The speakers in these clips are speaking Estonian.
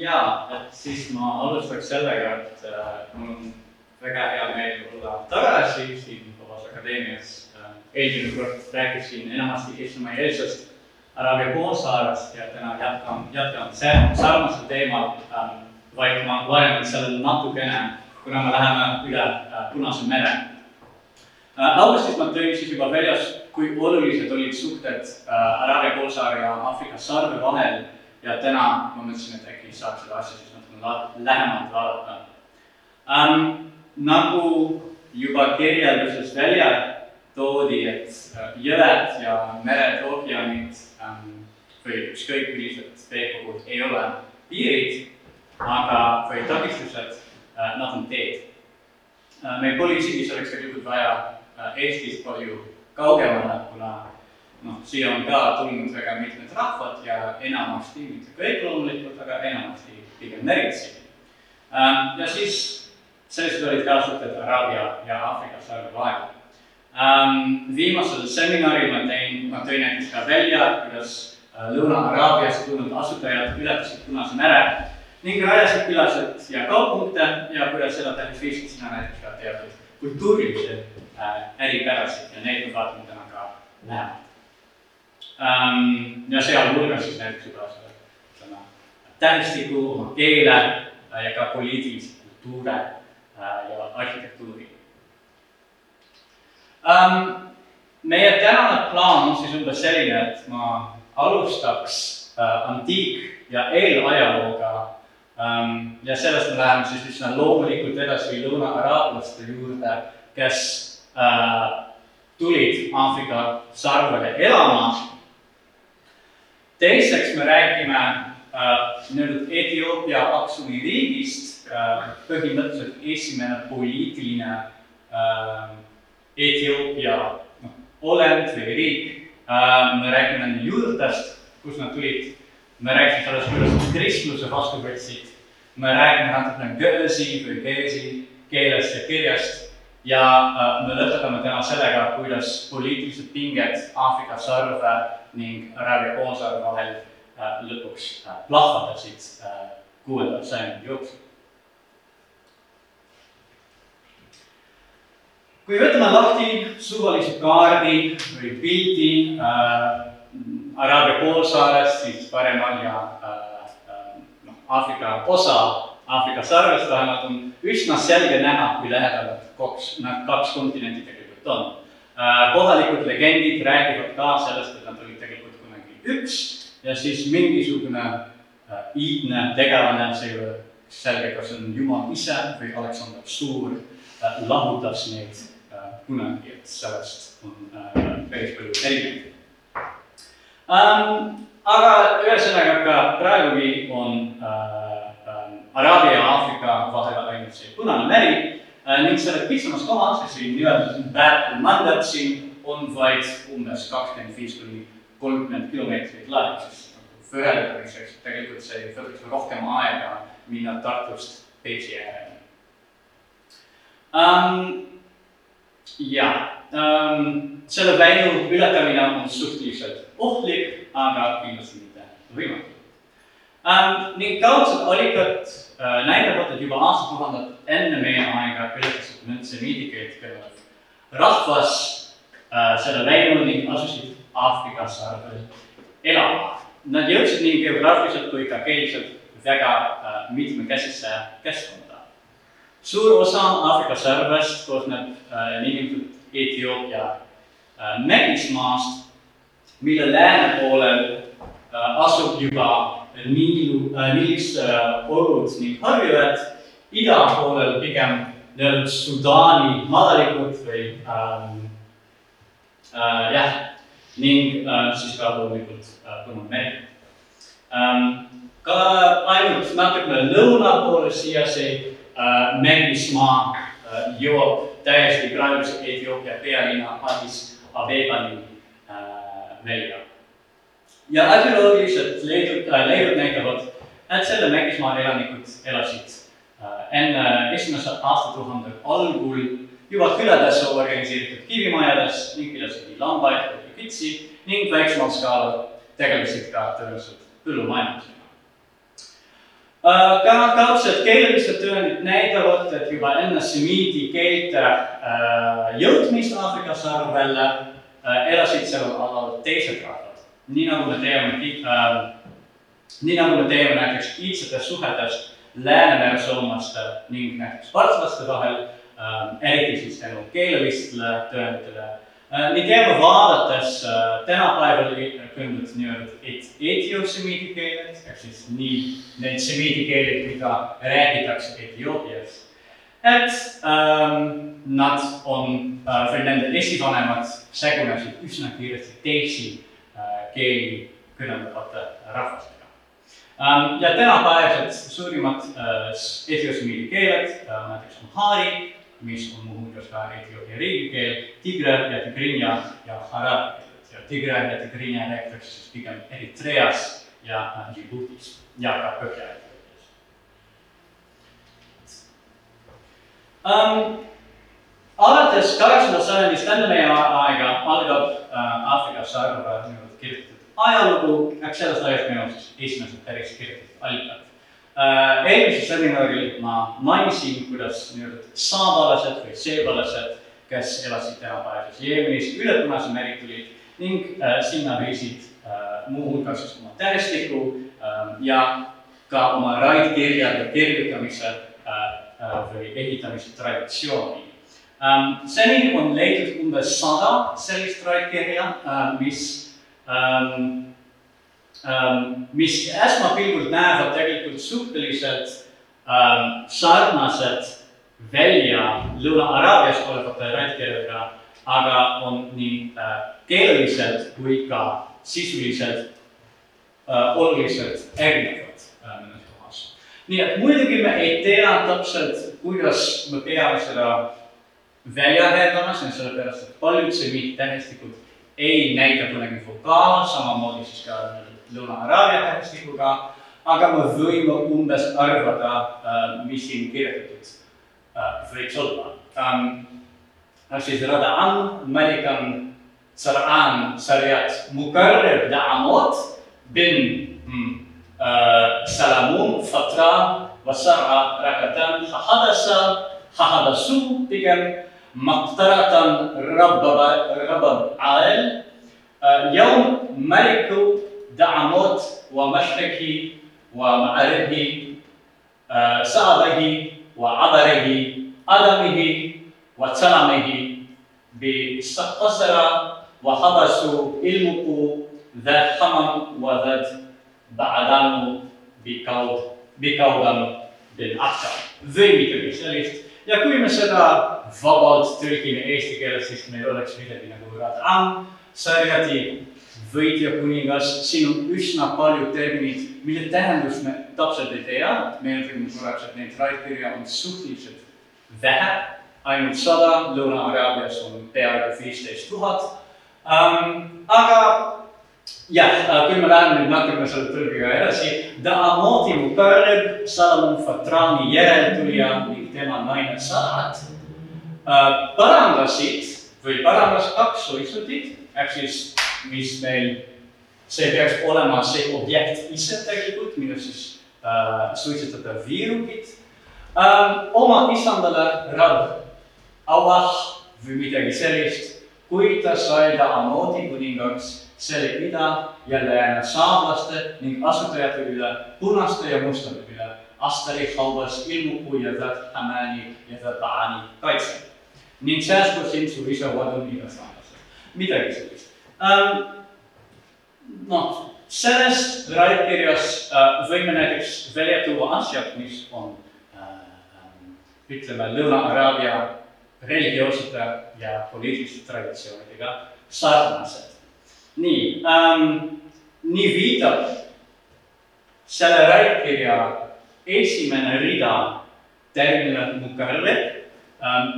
jaa, et siis ma alustaks sellega, et äh, mul on väga hea meel olla tagasi siin Vabas Akadeemias äh,. eelmine kord rääkisin enamasti eestimaieelsest Araabia poolsaarest ja täna jätkan, jätkan sarnasel teemal ähm,, vaid ma laiendan sellele natukene, kuna me läheme üle äh, Punase mere äh,. augustis ma tõin siis juba väljas, kui olulised olid suhted äh, Araabia poolsaare ja Aafrika sarve vahel ja täna ma mõtlesin, et äkki saaks seda asja siis natuke lähemalt vaadata ähm,. nagu juba kirjelduses välja toodi, et äh, jõed ja mered, ookeanid ähm, või ükskõik millised veekogud ei ole piirid, aga, või takistused äh,, nad on teed äh,. meil pole isegi selleks tegelikult vaja äh, Eestist palju kaugemale, kuna noh, siia on ka tulnud väga mitmed rahvad ja enamasti, mitte kõik loomulikult, aga enamasti pigem meritsi. Ähm, ja siis sellised olid ka suhted Araabia ja Aafrika sarve vahel. Ähm, viimasel seminaril ma tõin, ma tõin näiteks ka välja, kuidas äh, Lõuna-Araabiast tulnud asutajad ületasid Punase mere ning rajasid külasid ja kauppunkte ja kuidas seda tähendab viisid sinna näiteks ka teatud kultuurilisi äh, äripärasid ja neid me vaatame täna ka lähemalt. Ja sealhulgas siis näiteks juba ütleme, tähestiku, keele äh, ja ka poliitilise kultuure äh, ja arhitektuuri ähm,. meie tänane plaan on siis umbes selline, et ma alustaks äh, antiik- ja eelajalooga ähm, ja sellest me läheme siis üsna loomulikult edasi lõuna-araablaste juurde, kes tulid Aafrika sarvele elama teiseks me räägime äh, nii-öelda Etioopia Aksumi riigist äh,, põhimõtteliselt esimene poliitiline äh, Etioopia noh, olend või riik äh,. me räägime nende juurtest, kust nad tulid. me räägime sellest, kuidas nad kristluse vastu võtsid. me räägime natukene Göösi või Geesi keelest ja kirjast ja äh, me lõpetame täna sellega, kuidas poliitilised pinged Aafrika sarve ning Araabia poolsaare vahel äh, lõpuks äh, plahvatasid äh, kuuendal sajandi jooksul. kui võtame lahti suvalise kaardi või pildi Araabia poolsaarest, siis paremal ja noh, Aafrika osa Aafrika sarvest vähemalt on üsna selge näha, kui lähedal kaks, kaks kontinenti tegelikult on. Kohalikud legendid räägivad ka sellest, et nad olid tegelikult kunagi üks ja siis mingisugune äh, iidne tegelane, see ei ole selge, kas on Jumal ise või Aleksander Suur äh,, lahutas neid kunagi, et sellest on äh, päris palju erinevaid ähm,. aga ühesõnaga ka praegugi on äh, äh, Araabia ja Aafrika vahel ainult see Punane meri äh, ning selle kitsamas kohas, siin nimetatud Bab Mandat siin on vaid umbes kakskümmend viis kuni kolmkümmend kilomeetrit laev, siis võrreldamiseks tegelikult see võtaks rohkem aega minna Tartust Peipsi äärele um, ja ähm, selle väinu ületamine on suhteliselt ohtlik, aga kindlasti mitte võimatu ähm,. ning kaudsed allikad äh, näitavad, et juba aastatuhanded enne meie aega ületasid mentsemiidikeid kõnelev rahvas äh, selle väinu ning asusid Aafrika sarvel elama. Nad jõudsid nii geograafiliselt kui ka keeliselt väga äh, mitmekesisse keskkonda suur osa Aafrika sarvest koosneb äh, niinimetatud Etioopia äh, mägismaast, mille lääne poolel äh, asub juba Niilu äh,, Niilist äh, olud ning harjujõed, ida poolel pigem nii-öelda Sudaani madalikud või ähm, äh, jah, ning äh, siis ka loomulikult äh, meri ähm,. ka ainult natukene lõuna poole siia see äh, Mägismaa äh, jõuab täiesti praeguse Etioopia pealinna Addis Abebani äh, välja. Ja arheoloogilised leidud äh,, leiud näitavad, et selle Mägismaa elanikud elasid äh, enne esimese aastatuhande algul juba külades organiseeritud kivimajades ning pidasid nii lambaid kui kitsi ning väiksemal skaalal tegelesid ka tõenäoliselt põllumajandusega ka kaudselt keelelised tõendid näitavad, et juba enne semiidi keelte äh, jõudmist Aafrika sarvele äh, elasid seal alal teised rahvad. Nii nagu me teame äh,, nii nagu me teeme näiteks iidsetes suhetes Läänemere soomlaste ning näiteks partslaste vahel äh,, eriti siis tänu keelelistele tõenditele Äh, nii teeme vaadates äh, tänapäeval kujundatud nii-öelda etiosemiidi keeled, ehk siis nii need semiidi keeled, mida räägitakse Etioopias. et ähm, nad on äh, või nende esivanemad segunesid üsna kiiresti teisi keeli kõneldavate rahvastega ähm,. ja tänapäevased suurimad äh, etiosemiidi keeled äh,, näiteks Amhari mis on muuhulgas ka Etioopia riigikeel, Tigre ja Tigrinja ja Araabia keeled ja Tigre ja Tigrinja räägitakse siis pigem Eritreas ja Djiboutis ja ka Põhja-Etioopias um,. alates kaheksandast sajandist enne meie aega algab äh, Aafrika sarve nii-öelda kirjutatud ajalugu, eks sellest ajast meil on siis esimesed päris kirjutatud allikad Äh, eelmisel seminaril ma mainisin, kuidas nii-öelda saabalased või seebalased, kes elasid tänapäevases Jeemenis, üle Punase meri tulid ning äh, sinna viisid äh, muuhulgas siis oma tähestiku äh, ja ka oma raidkirjade kirjutamise äh, äh, või ehitamise traditsiooni ähm,. seni on leitud umbes sada sellist raidkirja äh,, mis mis esmapilgul näevad tegelikult suhteliselt ähm, sarnased välja Lõuna-Araabias olevate rändkeelega, aga on nii äh, keeleliselt kui ka sisuliselt äh, oluliselt erinevad äh, mõnes kohas. nii et muidugi me ei tea täpselt, kuidas me peame seda välja hääldama, see on sellepärast, et paljud semiittähestikud ei näita kunagi vokaal, samamoodi siis ka Lõuna-Araabia tähestikuga, aga me võime umbes arvata, äh, mis siin kirjutatud äh, võiks olla. ehk siis Rada'an, Malikan, Sar'an, Sarjat, Mukarrib, Da'amot, bin Salamun, Fatra, Wasar'a, Rakatan, Hahadasa, Hahadasu pigem, مقطرة ربب ربب عائل. آه، يوم ملك دعموت ومشرقه ومعربه آه، سعده وعبره ألمه وسلامه بسقصر وحبس علمك ذا حمم وذات بعدان بكوغم بالأحسن زي ميتر الشريط يكوي مثلا vabalt tõlgime eesti keeles, siis meil oleks midagi nagu Rad'an, Sarjati võitja kuningas, siin on üsna palju terminid, mille tähendust me täpselt ei tea, meenutagem korraks, et neid raidkirja on suhteliselt vähe, ainult sada, Lõuna-Araabias on peaaegu viisteist tuhat. aga jah, kui me läheme nüüd natukene selle tõlgiga edasi, Da'amoti Mukarreb, Salomon Fatrani järeltulija ning tema naine Sarat äh, parandasid või parandas kaks suitsutit, ehk siis mis meil, see peaks olema see objekt ise tegelikult, millest siis äh, suitsetada viirukid äh,, oma isandale rõõm, Allah või midagi sellist, kui ta sai ta Amodi kuningaks selle ida ja lääne saamlaste ning asutajate üle, punaste ja mustade üle, Astari haubas ilmuku ja Zat Hamani ja Zat Baani kaitse. Ning säästku sind su isa wadun iga saamlased, midagi sellist ähm,. noh, sellest raidkirjas äh, võime näiteks välja tuua asjad, mis on äh, ütleme, Lõuna-Araabia religioossete ja poliitiliste traditsioonidega sarnased. nii ähm,, nii viitab selle raidkirja esimene rida terminile mukarreb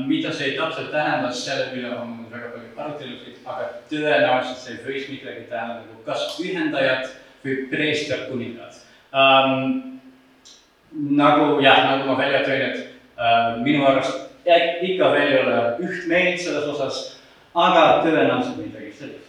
mida see täpselt tähendas, selle üle on väga palju arutelusid, aga tõenäoliselt see võis midagi tähendada nagu kas ühendajad või preesterkuningad um,. nagu jah, nagu ma välja tõin, et uh, minu arust ikka veel ei ole üht meelt selles osas, aga tõenäoliselt midagi sellist.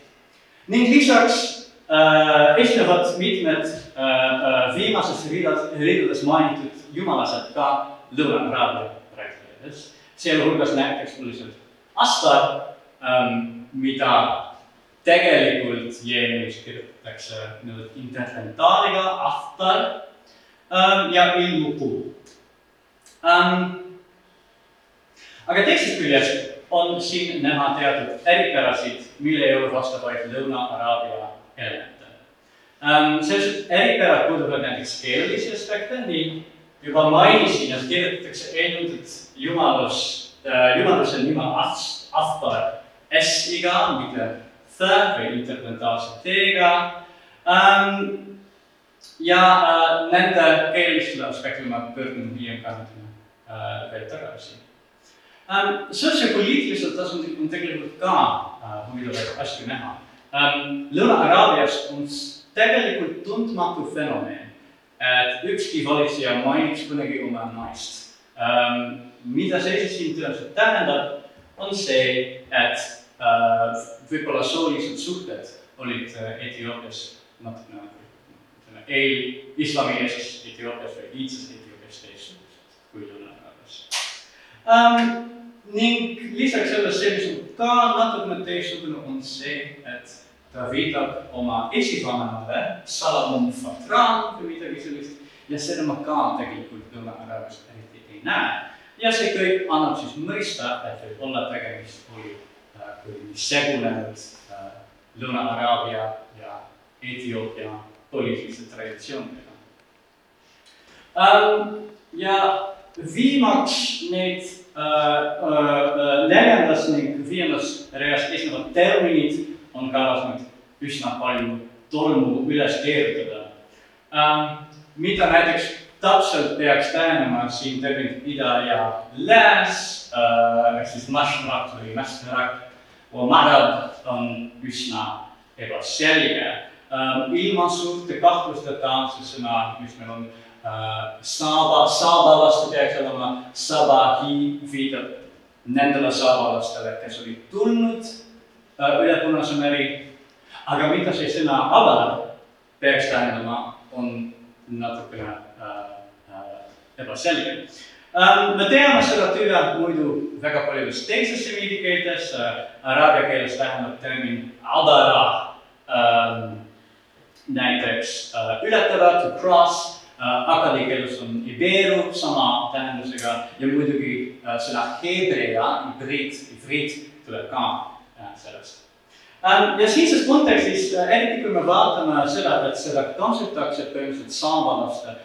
ning lisaks äh, esinevad mitmed äh, äh, viimases riidas, riidades mainitud jumalased ka Lõuna-Araabia rääkides, sealhulgas näiteks oluliselt Astar ähm,, mida tegelikult Jeemenis kirjutatakse nii-öelda interventaaliga, Ahtar ähm, ja Ilmuku ähm,. aga teisest küljest on siin näha teatud eripärasid, mille juurde vastab vaid Lõuna-Araabia elemente ähm,. sellised eripärad puudutavad näiteks keelelisi aspekte, nii juba mainisin, et kirjutatakse eelnimetatud jumalus äh,, jumaluse nime Ahtar S-iga, mitte th või interpretaalse T-ga ähm,. ja äh, nende keelelistele aspektidele ma pöördun hiljem ka natukene äh, veel tagasi ähm,. sotsiopoliitilisel tasandil on tegelikult ka äh, huvitavaid asju näha ähm,. Lõuna-Araabias on tegelikult tundmatu fenomen, et ükski valitseja mainiks kunagi oma naist ähm,. Mida see siis siin tõenäoliselt tähendab, on see, et äh, võib-olla soolised suhted olid äh, Etioopias natukene ütleme, eel, islamieelses Etioopias või iidses Etioopias teistsugused kui Lõuna-Araabias ähm, ning lisaks sellele, see, mis on ka natukene teistsugune, on see, et ta viitab oma esivanemale, Salamon Fatran või midagi sellist, ja seda ma ka tegelikult Lõuna-Araabias eriti ei näe. Ja see kõik annab siis mõista, et võib olla tegemist kui äh,, kui segunenud äh, Lõuna-Araabia ja Etioopia poliitiliste traditsioonidega ähm,. ja viimaks neid neljandas ning viiendas reas esinevad terminid on kavas nüüd üsna palju tolmu üles keerutada ähm,. mida näiteks täpselt peaks tähendama siin terminid ida ja lääs äh,, ehk siis mašrak või mäsmerak. Marab on üsna ebaselge ähm,. ilma suurte kahtlusteta, see sõna, mis meil on Äh, saaba, saabalaste peaks olema sabahi, viitab nendele saabalastele, kes olid tulnud äh, üle Punase meri. aga mida see sõna abar peaks tähendama, on natukene äh, äh, ebaselge ähm,. me teame seda tüve muidu väga paljudes teistes semiidi keeltes äh,, araabia keeles tähendab termin abara ähm, näiteks äh, ületada, to cross Äh, akadi keeles on iberu sama tähendusega ja muidugi äh, sõna hebrea, ivriit, ivriit tuleb ka äh, sellest. Ähm, ja siinses kontekstis, eriti kui me vaatame seda, et seda kasutatakse põhimõtteliselt saamalaste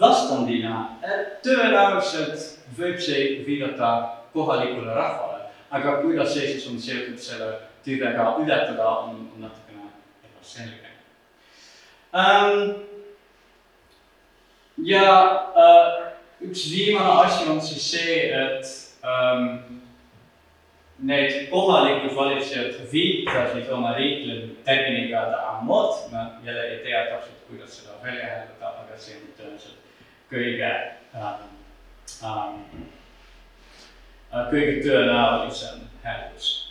vastandina, et tõenäoliselt võib see viidata kohalikule rahvale, aga kuidas see siis on seotud selle tüvega ületada, on natukene ebaselge. Um, ja äh, üks viimane asi on siis see, et ähm, need kohalikud valitsejad viitasid oma riiklikule terminiga ta'amot, ma jälle ei tea täpselt, kuidas seda välja hääldada, aga see on tõenäoliselt kõige ähm, ähm, kõige tõenäolisem hääldus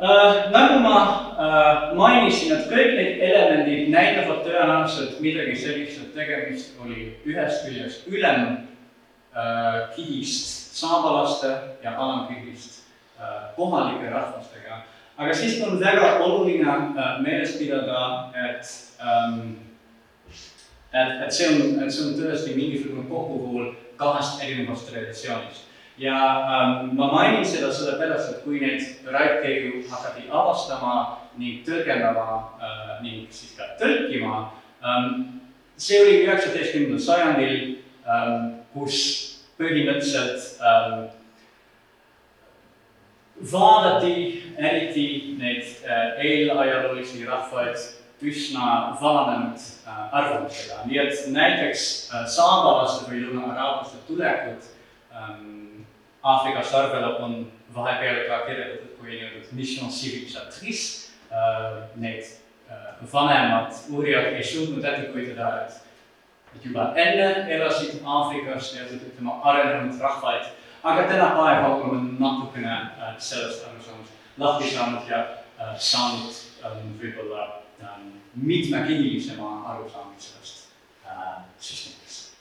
Äh, nagu ma äh, mainisin, et kõik need elemendid näitavad tõenäoliselt midagi sellist, et tegemist oli ühest küljest ülemkihist äh, saabalaste ja alamkihist kohalike rahvastega. aga siis on väga oluline meeles pidada, et ähm, et, et see on, see on tõesti mingisugune kokkupool kahest erinevast traditsioonist. Ja ähm, ma mainin seda sellepärast, et kui neid rääkirju hakati avastama ning tõlgendama äh, ning siis ka tõlkima ähm,, see oli üheksateistkümnendal sajandil ähm,, kus põhimõtteliselt ähm, vaadati eriti neid äh, eelajaloolisi rahvaid vananenud äh, arvamustega, nii et näiteks äh, saabalaste või lõuna-araablaste tulekut ähm, Aafrika sarvele on vahepeal ka kirjeldatud kui nii-öelda mission civilisatrice äh,. Need äh, vanemad uurijad ei suutnud ette kujutada, et, et juba enne elasid Aafrikas nii-öelda ütleme arenenud rahvaid, aga tänapäeval oleme natukene äh, sellest arusaamast lahti saanud ja äh, saanud äh, võib-olla ähm, mitmekihilisema arusaamist sellest äh, süsteemist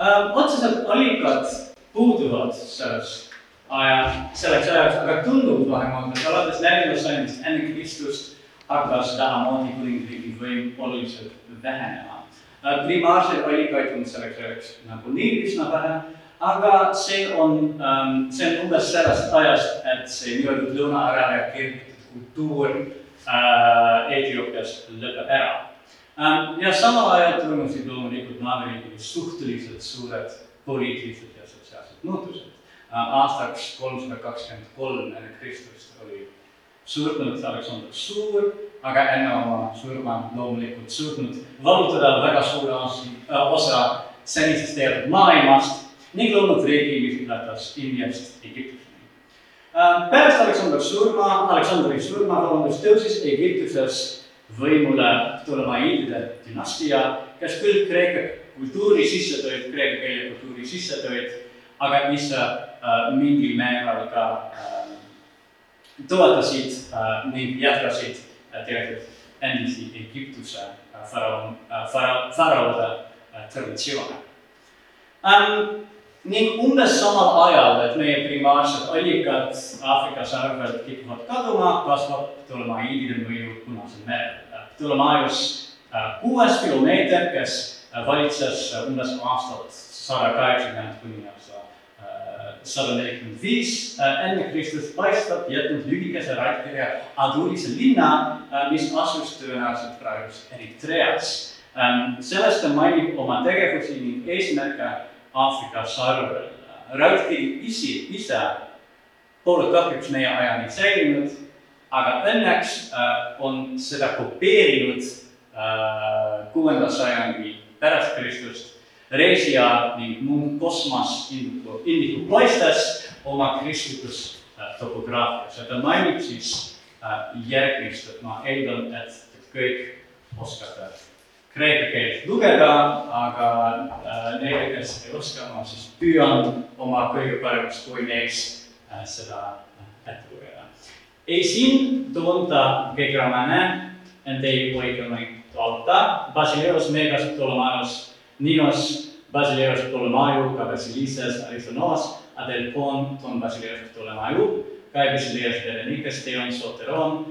ähm,. otseselt allikad puuduvad selles aja, selleks ajaks, aga tundub vähemalt, et alates neljandast sajandist enne Kristust hakkas tänamoodi kuningriigi võim oluliselt vähenema. Äh, primaarseid allikaid on selleks ajaks nagunii üsna vähe aga see on ähm,, see on umbes sellest ajast, et see nii-öelda Lõuna-Araabia kirjutatud kultuur äh, Etioopias lõpeb ära ähm,. ja samal ajal toimusid loomulikult naaberriikides suhteliselt suured poliitilised ja sotsiaalsed muutused äh,. aastaks kolmsada kakskümmend kolm enne Kristust oli surnud Aleksander Suur, aga enne oma surma loomulikult suutnud vallutada väga suure osa senisest teatud maailmast ning loonud riigi, mis ületas Indiast Egiptuseni. Äh, pärast Aleksandri surma, Aleksandri surma, vabandust, tõusis Egiptuses võimule Ptolemaiidide dünastia, kes küll Kreeka kultuuri sisse tõid, kreeka keele kultuuri sisse tõid, aga mis äh, mingil määral ka äh, toetasid äh, ning jätkasid äh, teatud endisi Egiptuse äh, faraon äh,, fara-, faraode äh, traditsioone ähm, ning umbes samal ajal, et meie primaarsed allikad Aafrika sarvelt kipuvad kaduma, kasvab Ptolemaiidide mõju Punasel merel. Ptolemaios äh, kuues kilomeeter, kes äh, valitses äh, umbes aastat sada kaheksakümmend kuni aasta sada nelikümmend viis enne Kristust paistab jätnud lühikese raidkirja Adulise linna, mis asus tõenäoliselt praeguses Eritreas. Ähm, sellest ta mainib oma tegevusi ning eesmärke Aafrika sarvel. raudkiri isi, ise pole kahjuks meie ajani säilinud, aga õnneks äh, on seda kopeerinud äh, kuuenda sajandi pärast Kristust Reisia ning muu kosmos indiku, indiku poistes oma kristlikus äh, topograafias ja ta mainib siis äh, järgmist, et ma eeldan, et, kõik oskate kreeka keelt lugeda, aga äh, neile, kes ei oska, ma siis püüan oma kõige paremast võimeeks äh, seda äh, ette lugeda. Esim tuonta que gramane entei oikeamai tuolta, Basileus megas Ptolemaeus Ninos, Basileus Ptolemaiu, ca Basilises Aristonos, adel pon ton Basileus Ptolemaiu, kai Basileus Berenices teon soteron,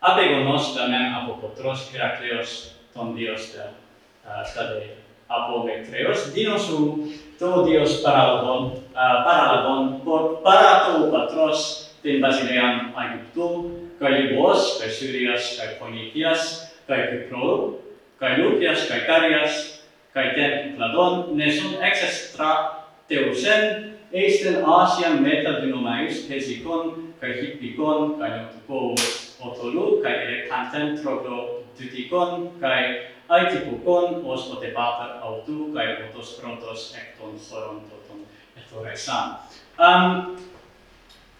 apegonos tamen apopotros Herakleos ton Dios te hasta de eh, apobectreos dinosu to Dios paralabon uh, paralabon por para to patros ten basilean aegyptum kai libos kai syrias kai phonikias kai kypro kai lukias kai karias kai ten kladon nesun extra teusen eisten asian meta dynomais hesikon kai hippikon kai otolu kai elekanten troglo tytikon kai aitipukon os otepater autu kai otos prontos ekton sorontoton etoresan. Um,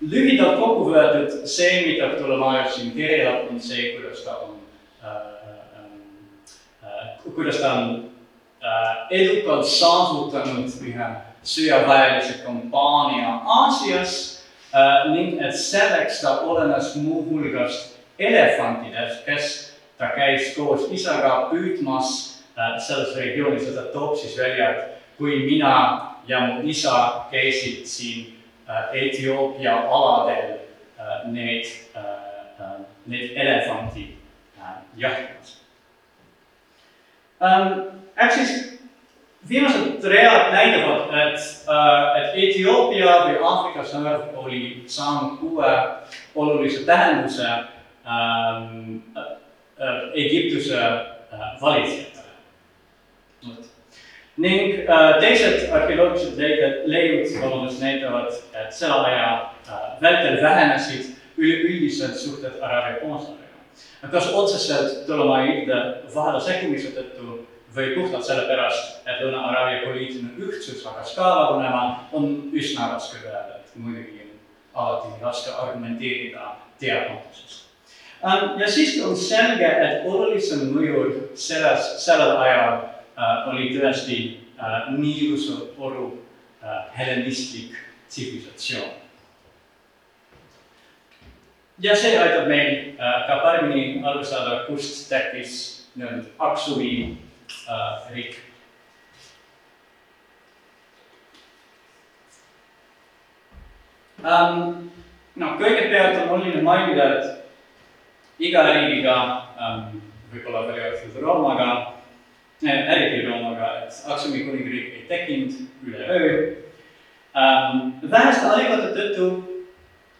lyhidalt kokku võetud see, mida Ptolemaios siin kirjeldab, on see, kuidas ta on äh,, äh, kuidas ta on äh, edukalt saavutanud ühe sõjaväelise kampaania Aasias äh, ning et selleks ta olenes muuhulgas elefantidest, kes ta käis koos isaga püüdmas äh, selles regioonis ja ta toob siis välja, et kui mina ja mu isa käisid siin äh, Etioopia aladel äh, need, need elefanti jahtimas. Ähm, ehk siis viimased read näitavad, et, et Etioopia või Aafrika sõrm oli saanud uue olulise tähenduse ähm, äh, Egiptuse äh, valitsejatele. ning äh, teised arheoloogilised leided, leiud, vabandust, näitavad, et selle aja äh, vältel vähenesid üleüldiselt suhted Araabia koostööga. kas otseselt Ptolemaiide vahele sekkumise tõttu või puhtalt sellepärast, et Lõuna-Araabia poliitiline ühtsus hakkas ka lagunema, on üsna raske öelda, et muidugi alati raske argumenteerida teadmatusest ja siiski on selge, et olulisem mõjur selles, sellel ajal äh, oli tõesti äh, Niiluse oru äh, helenistlik tsivilisatsioon ja see aitab meil äh, ka paremini aru saada, kust tekkis nii-öelda Aksumi äh, riik. Um, noh, kõigepealt on oluline mainida, et iga riigiga um,, võib-olla perioodiliselt Roomaga äh,, eriti Roomaga, et Aksumi kuningriik ei tekkinud üleöö um,. väheste allikate tõttu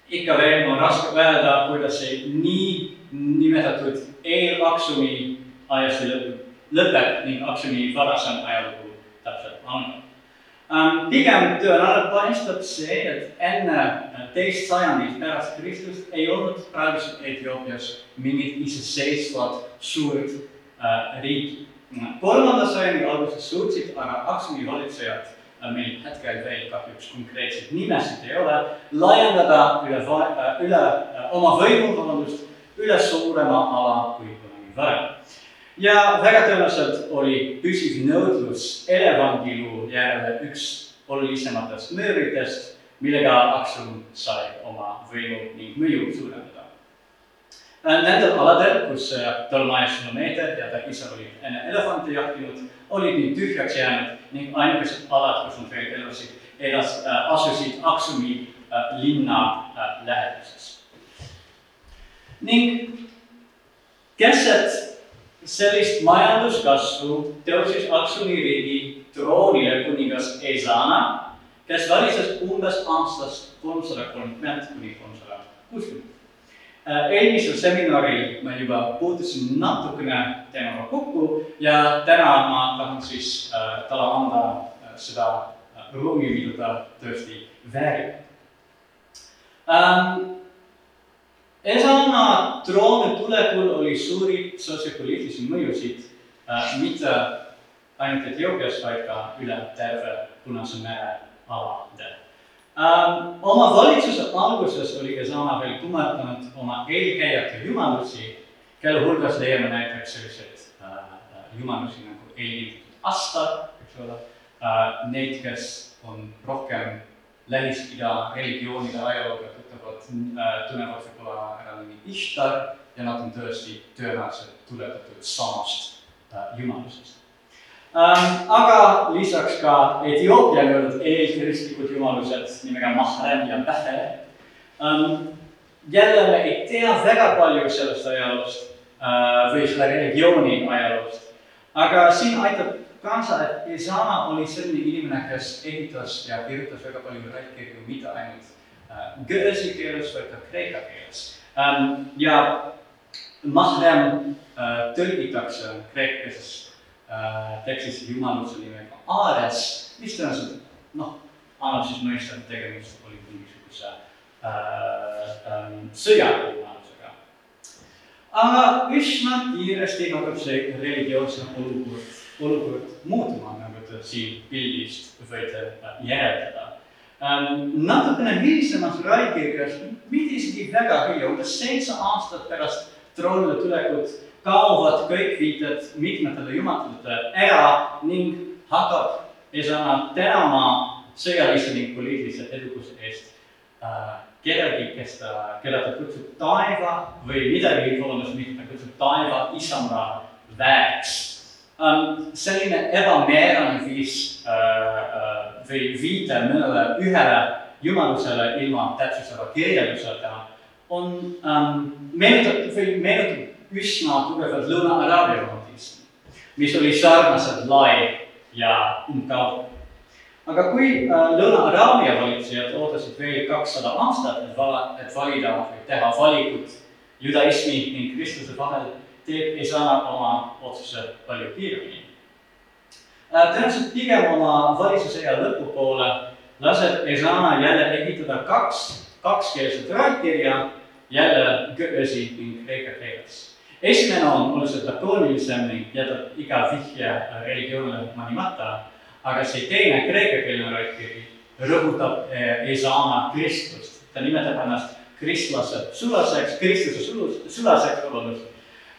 ikka veel on raske öelda, kuidas see nii nimetatud eelaksumi ajastu lõpeb, ning aksumi varasem ajalugu täpselt um,. Pigem tõenäoliselt paistab see, et enne teist sajandit pärast Kristust ei olnud praeguses Etioopias mingit iseseisvat suurt uh, riiki. kolmanda sajandi alguses suutsid aga aksumi valitsejad meil hetkel veel kahjuks konkreetseid nimesid ei ole, laiendada üle, üle oma võimu, vabandust, üle suurema ala kui kunagi varem. Ja väga tõenäoliselt oli püsiv nõudlus elevandilu järele üks olulisematest nööritest, millega Aksum sai oma võimu ning mõju suurendada. Nendel aladel, kus Tolmaeus Slomeeter ja ta isa olid enne elefante jahtinud, olid nüüd tühjaks jäänud ning ainukesed alad, kus nad veel elasid, elas äh,, asusid Aksumi äh, linna äh, läheduses. ning keset sellist majanduskasvu tõusis Aksumi riigi troonile kuningas Ezana, kes valitses umbes aastast kolmsada kolmkümmend kuni kolmsada kuuskümmend Äh, eelmisel seminaril ma juba puutusin natukene teemaga kokku ja täna ma tahan siis äh, talle anda äh, seda ruumi, mida ta tõesti väärib ähm,. Esana trooni tulekul oli suuri sotsiopoliitilisi mõjusid äh, mitte ainult Etioopias, vaid ka üle terve Punase mere alade ähm,. oma valitsuse alguses oli Gesana veel kummartanud oma eelkäijate jumalusi, kelle hulgas leiame näiteks selliseid äh, jumalusi nagu eelviidud Asta, eks ole äh,. Neid, kes on rohkem Lähis-Ida religioonide ajalooga tuttavad äh,, tunnevad võib-olla ära nimi Ishtar ja nad on tõesti tõenäoliselt tuletatud samast äh, jumalusest ähm,. aga lisaks ka Etioopia nii-öelda eelkristlikud jumalused nimega Mahrem ja Pähe ähm,. jälle ei tea väga palju sellest ajaloost äh, või selle religiooni ajaloost, aga siin aitab kaasa, et Isana oli selline inimene, kes ehitas ja kirjutas väga palju rääkikirju, mitte ainult äh, Gõõsi keeles, vaid ka kreeka keeles ähm,. ja Mahrem äh, tõlgitakse kreeka keelest Äh, tekstis jumaluse nimega Ares, mis tõenäoliselt noh, annab siis mõista, et tegemist oli mingisuguse äh, ähm, sõjajumalusega. aga üsna kiiresti hakkab see religioosne olukord, olukord muutuma, nagu te siin pildist võite äh, järeldada ähm,. natukene hilisemas raidkirjas, mitte isegi väga hilja, umbes seitse aastat pärast troonile tulekut kaovad kõik viited mitmetele jumalatele ära ning hakkab Esana tänama sõjalise ning poliitilise edukuse eest äh, kedagi, kes ta, keda ta kutsub taeva või midagi, vabandust, mitte ta kutsub taeva isamaa väeks. Selline ebamäärane viis äh, äh, või viide mõnele ühele jumalusele ilma täpsustava kirjelduseta on um, meenutab või meenutab üsna tugevalt Lõuna-Araabia romantismi, mis oli sarnaselt lai ja umbkaudne. aga kui äh, Lõuna-Araabia valitsejad ootasid veel kakssada aastat, et vala, et valida või teha valikut judaismi ning kristluse vahel, teeb Isana oma otsuse palju kiiremini äh,. tõenäoliselt pigem oma valitsusea lõpupoole laseb Isana jälle ehitada kaks kakskeelset raadkirja jälle Göösi ning kreeka keeles esimene on oluliselt lakoonilisem ning jätab iga vihje religioonile manimata, aga see teine kreekakeelne raidkiri rõhutab Esaana eh, Kristust. ta nimetab ennast kristlase sulaseks, sulus, sulaseks, vabandust,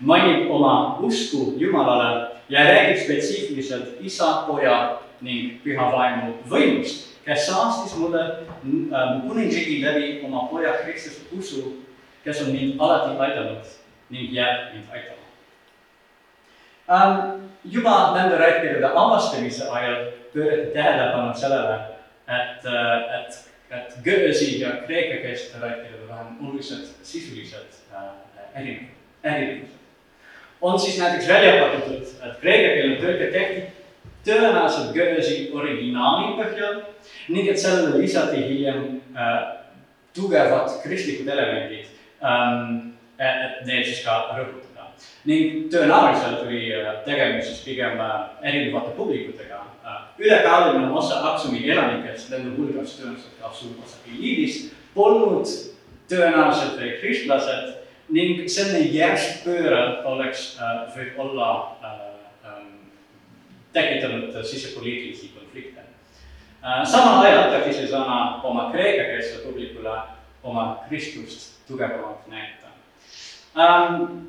mainib oma usku Jumalale ja räägib spetsiifiliselt isa, poja ning püha vaimu võimust, kes saastis mulle mu kuningriigi läbi oma poja Kristuse usu kes on mind alati aidanud ning jääb mind aitama um,. juba nende rääkide avastamise ajal pöörati tähelepanu sellele, et, et, et Goethe'i ja kreekakeelsete rääkide vahel on olulised sisulised äh, erinevused, erinevused. On siis näiteks välja pakutud, et kreekakeelne tõlge tehti tõenäoliselt Goethe'i originaali põhjal ning et sellele lisati hiljem äh, tugevad kristlikud elemendid ähm,, et need siis ka rõhutada. ning tõenäoliselt oli äh, tegemist siis pigem äh, erinevate publikutega äh,. ülekaaluline osa Aksumi elanikest, nende hulgas tõenäoliselt ka suur osa eliidist, polnud tõenäoliselt kristlased ning selline järsk pööre oleks äh,, võib olla äh, tekitanud sisepoliitilisi konflikte. Äh, samal ajal hakati siis Anna oma kreekakeelsele publikule oma Kristust tugevamalt näidata ähm,.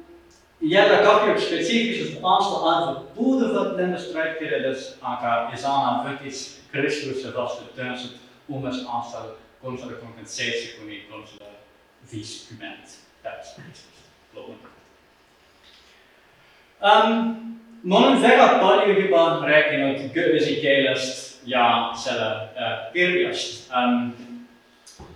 jälle kahjuks spetsiifilised aastaarvud puuduvad nendest rääkides, aga Isana võttis Kristuse vastu tõenäoliselt umbes aastal kolmsada kolmkümmend seitse kuni kolmsada viiskümmend Kristust, loomulikult um, ma olen väga palju juba rääkinud Goethe'i keelest ja selle äh, kirjast ähm,.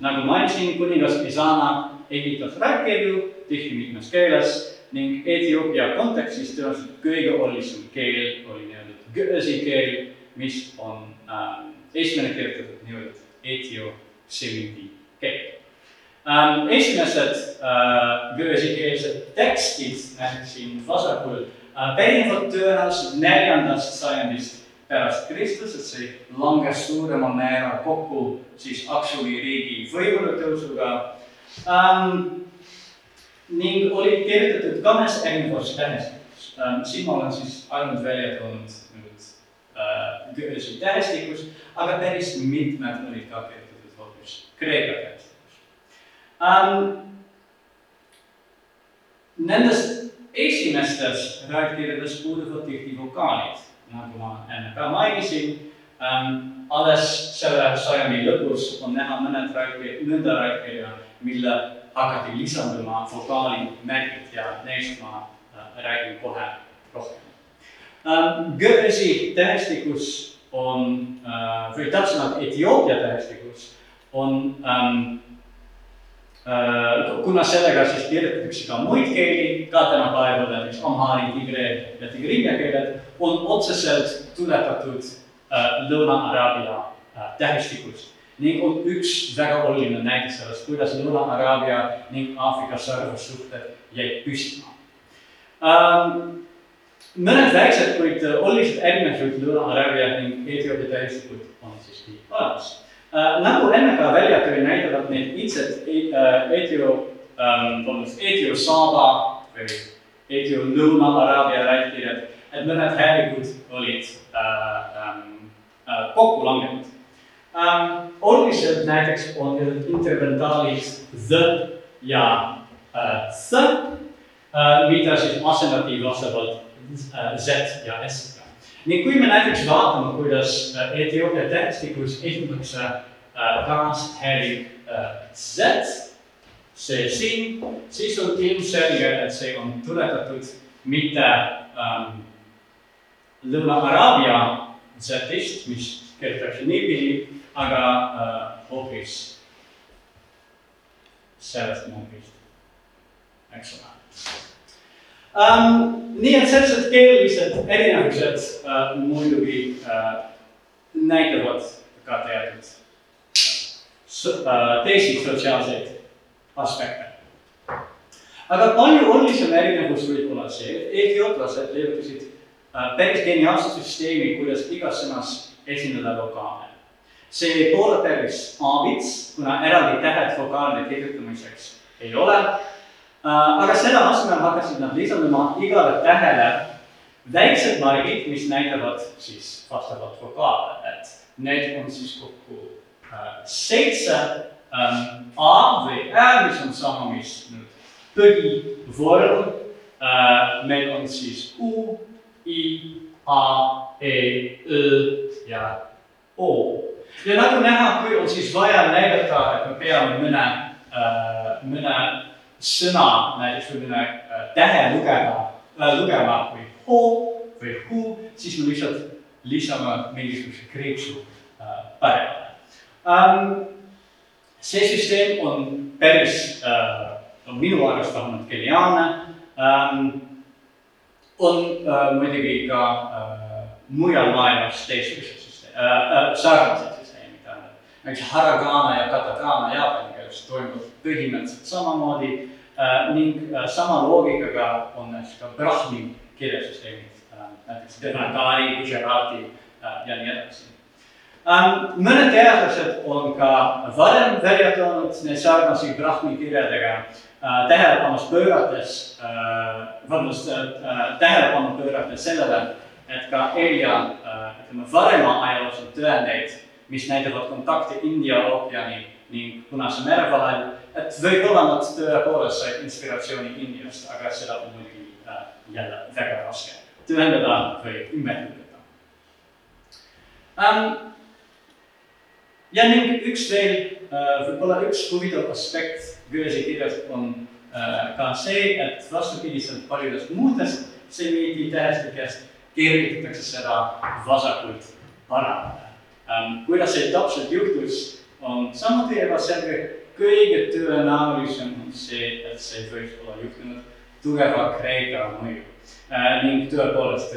nagu mainisin, kuningas Pisana ehitas rääkkirju tihti mitmes keeles ning Etioopia kontekstis tõenäoliselt kõige olulisem keel oli nii-öelda Goethe'i keel, mis on äh, esimene kirjutatud nii-öelda etio-semiti keel ähm,. esimesed äh, Goethe'i keelsed tekstid näiteks siin vasakul Äh, pärinevad tõenäoliselt neljandast sajandist pärast Kristust, et see langes suuremal määral kokku siis Aksumi riigi võimule tõusuga ähm,. ning olid kirjutatud kahes erinevas tähestikus ähm,. siin ma olen siis ainult välja toonud nüüd äh, tähestikus, aga päris mitmed olid ka kirjutatud hoopis kreeka tähestikus ähm,. Nendest esimestes rääkkirjades puuduvad tihti vokaalid, nagu ma enne ka mainisin ähm,. alles selle sajandi lõpus on näha mõned rääkijad, nõnda rääkija, mille hakati lisanduma vokaalimärgid ja neist ma äh, räägin kohe rohkem ähm,. Goethe'i tähestikus on äh, või täpsemalt Etioopia tähestikus on ähm, Äh, kuna sellega siis kirjutatakse ka muid keeli, ka tänapäeval näiteks amhaari, tigre ja tigrinja keeled, on otseselt tuletatud äh, Lõuna-Araabia äh, tähestikust ning on üks väga oluline näide sellest, kuidas Lõuna-Araabia ning Aafrika sarvessuhted jäid püsima ähm,. mõned väiksed, kuid olulised erinevused Lõuna-Araabia ning Etioopia tähestikud on siiski olemas Äh, nagu enne ka välja tõi, näitavad need itsed äh, Etio ähm,, vabandust, Etio Saaba või Etio Lõuna-Araabia rääkijad, et mõned häälikud olid äh, ähm, äh, kokku langenud ähm,. olulised näiteks on interventaalid the ja äh, s äh,, mida siis asendati vastavalt äh, z ja s ning kui me näiteks vaatame, kuidas äh, Etioopia tähestikus esindatakse äh, taashääling äh, Z, see siin, siis on ilmselge, et see on tuletatud mitte ähm, Lõuna-Araabia Z-ist, mis kirjutatakse niipidi, aga äh, hoopis sellest numbrist, eks ole um,. nii et sellised keelelised erinevused uh, muidugi uh, näitavad ka teatud uh, teisi sotsiaalseid aspekte. aga palju olulisem erinevus võib olla see, et etiooplased leiutasid uh, päris geniaalse süsteemi, kuidas igas sõnas esindada vokaale. see ei ole päris aabits, kuna eraldi tähed vokaalide kirjutamiseks ei ole Äh, aga selle asemel hakkasid nad lisanduma igale tähele väiksed margid, mis näitavad siis vastavat vokaale, et need on siis kokku äh, seitse ähm, A või Ä, mis on sama, mis nüüd põhivorm äh,. meil on siis U, I, A, E, Ö ja O. ja nagu näha, kui on siis vaja näidata, et me peame mõne äh,, mõne sõna, näiteks selline tähe lugeda, lugema kui ho või hu, siis me lihtsalt lisame mingisuguse kriipsu päevale um,. see süsteem on päris uh,, on minu arust vähemalt geniaalne um,. on muidugi ka mujal maailmas teistsugused süsteemid uh, sarnased süsteemid, näiteks haragana ja katakana jaapani keeles toimub põhimõtteliselt samamoodi uh, ning uh, sama loogikaga on näiteks ka brahmi kirjasüsteemid uh,, näiteks Devnagari, Gujarati uh, ja nii edasi um,. mõned teadlased on ka varem välja toonud neid sarnasi brahmi kirjadega uh, tähelepanu pöörates uh,, vabandust uh,, tähelepanu pöörates sellele, et ka Elia uh,, ütleme varema ajaloos on tõendeid, mis näitavad kontakti India ookeani ning Punase mere vahel, et võib-olla nad tõepoolest said inspiratsiooni Indiast, aga seda on muidugi uh, jälle väga raske tõendada või ümber lükata um, ja ning üks veel, äh, võib-olla üks huvitav aspekt Goethe'i kirjast on äh, ka see, et vastupidiselt paljudest muudest semiidi tähestikest kirjutatakse seda vasakult paremale. Ähm, kuidas see täpselt juhtus, on samuti ebaselge. kõige tõenäolisem on see, et see võiks olla juhtunud tugeva Kreeka mõju äh, ning tõepoolest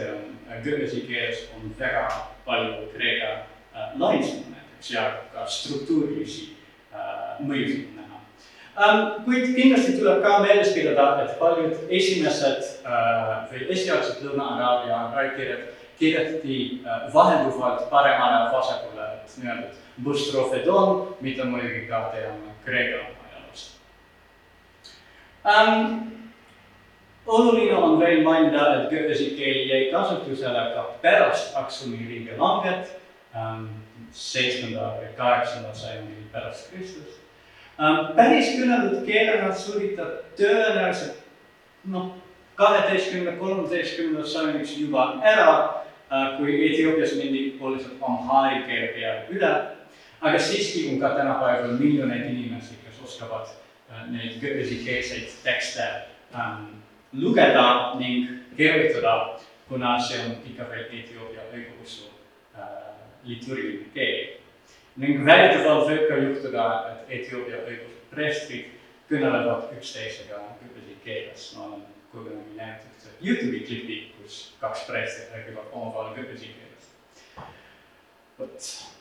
Goethe'i keeles on väga palju Kreeka lainsume ja ka struktuurilisi äh, mõjusid näha ähm,. kuid kindlasti tuleb ka meeles pidada, et paljud esimesed äh, või esialgsed Lõuna-Araabia kirjad kirjutati äh, vahelduvalt paremale vasakule, et nii-öelda bustrofedon, mida muidugi ka teame Kreeka ajaloost ähm,. oluline on veel mainida, et Goethe'i keel jäi kasutusele ka pärast Aksumi ringi langet ähm, seitsmenda või kaheksanda sajandi pärast Kristust. Ähm, päris kõneldud keelena suuritab tõenäoliselt noh, kaheteistkümne, kolmeteistkümnendaks sajandiks juba ära, äh, kui Etioopias mindi oluliselt amhaari keele peale üle. Aga siiski on ka tänapäeval miljoneid inimesi, kes oskavad äh, neid keelseid tekste ähm, lugeda ning kirjutada, kuna see on ikka veel Etioopia õigeusu liturgiline keel. ning väidetavalt võib ka juhtuda, et Etioopia õiguspreestrid kõnelevad üksteisega küpesi keeles. ma olen kunagi näinud ühte Youtube'i klipi, kus kaks preestrit räägivad omavahel küpesi keeles. vot.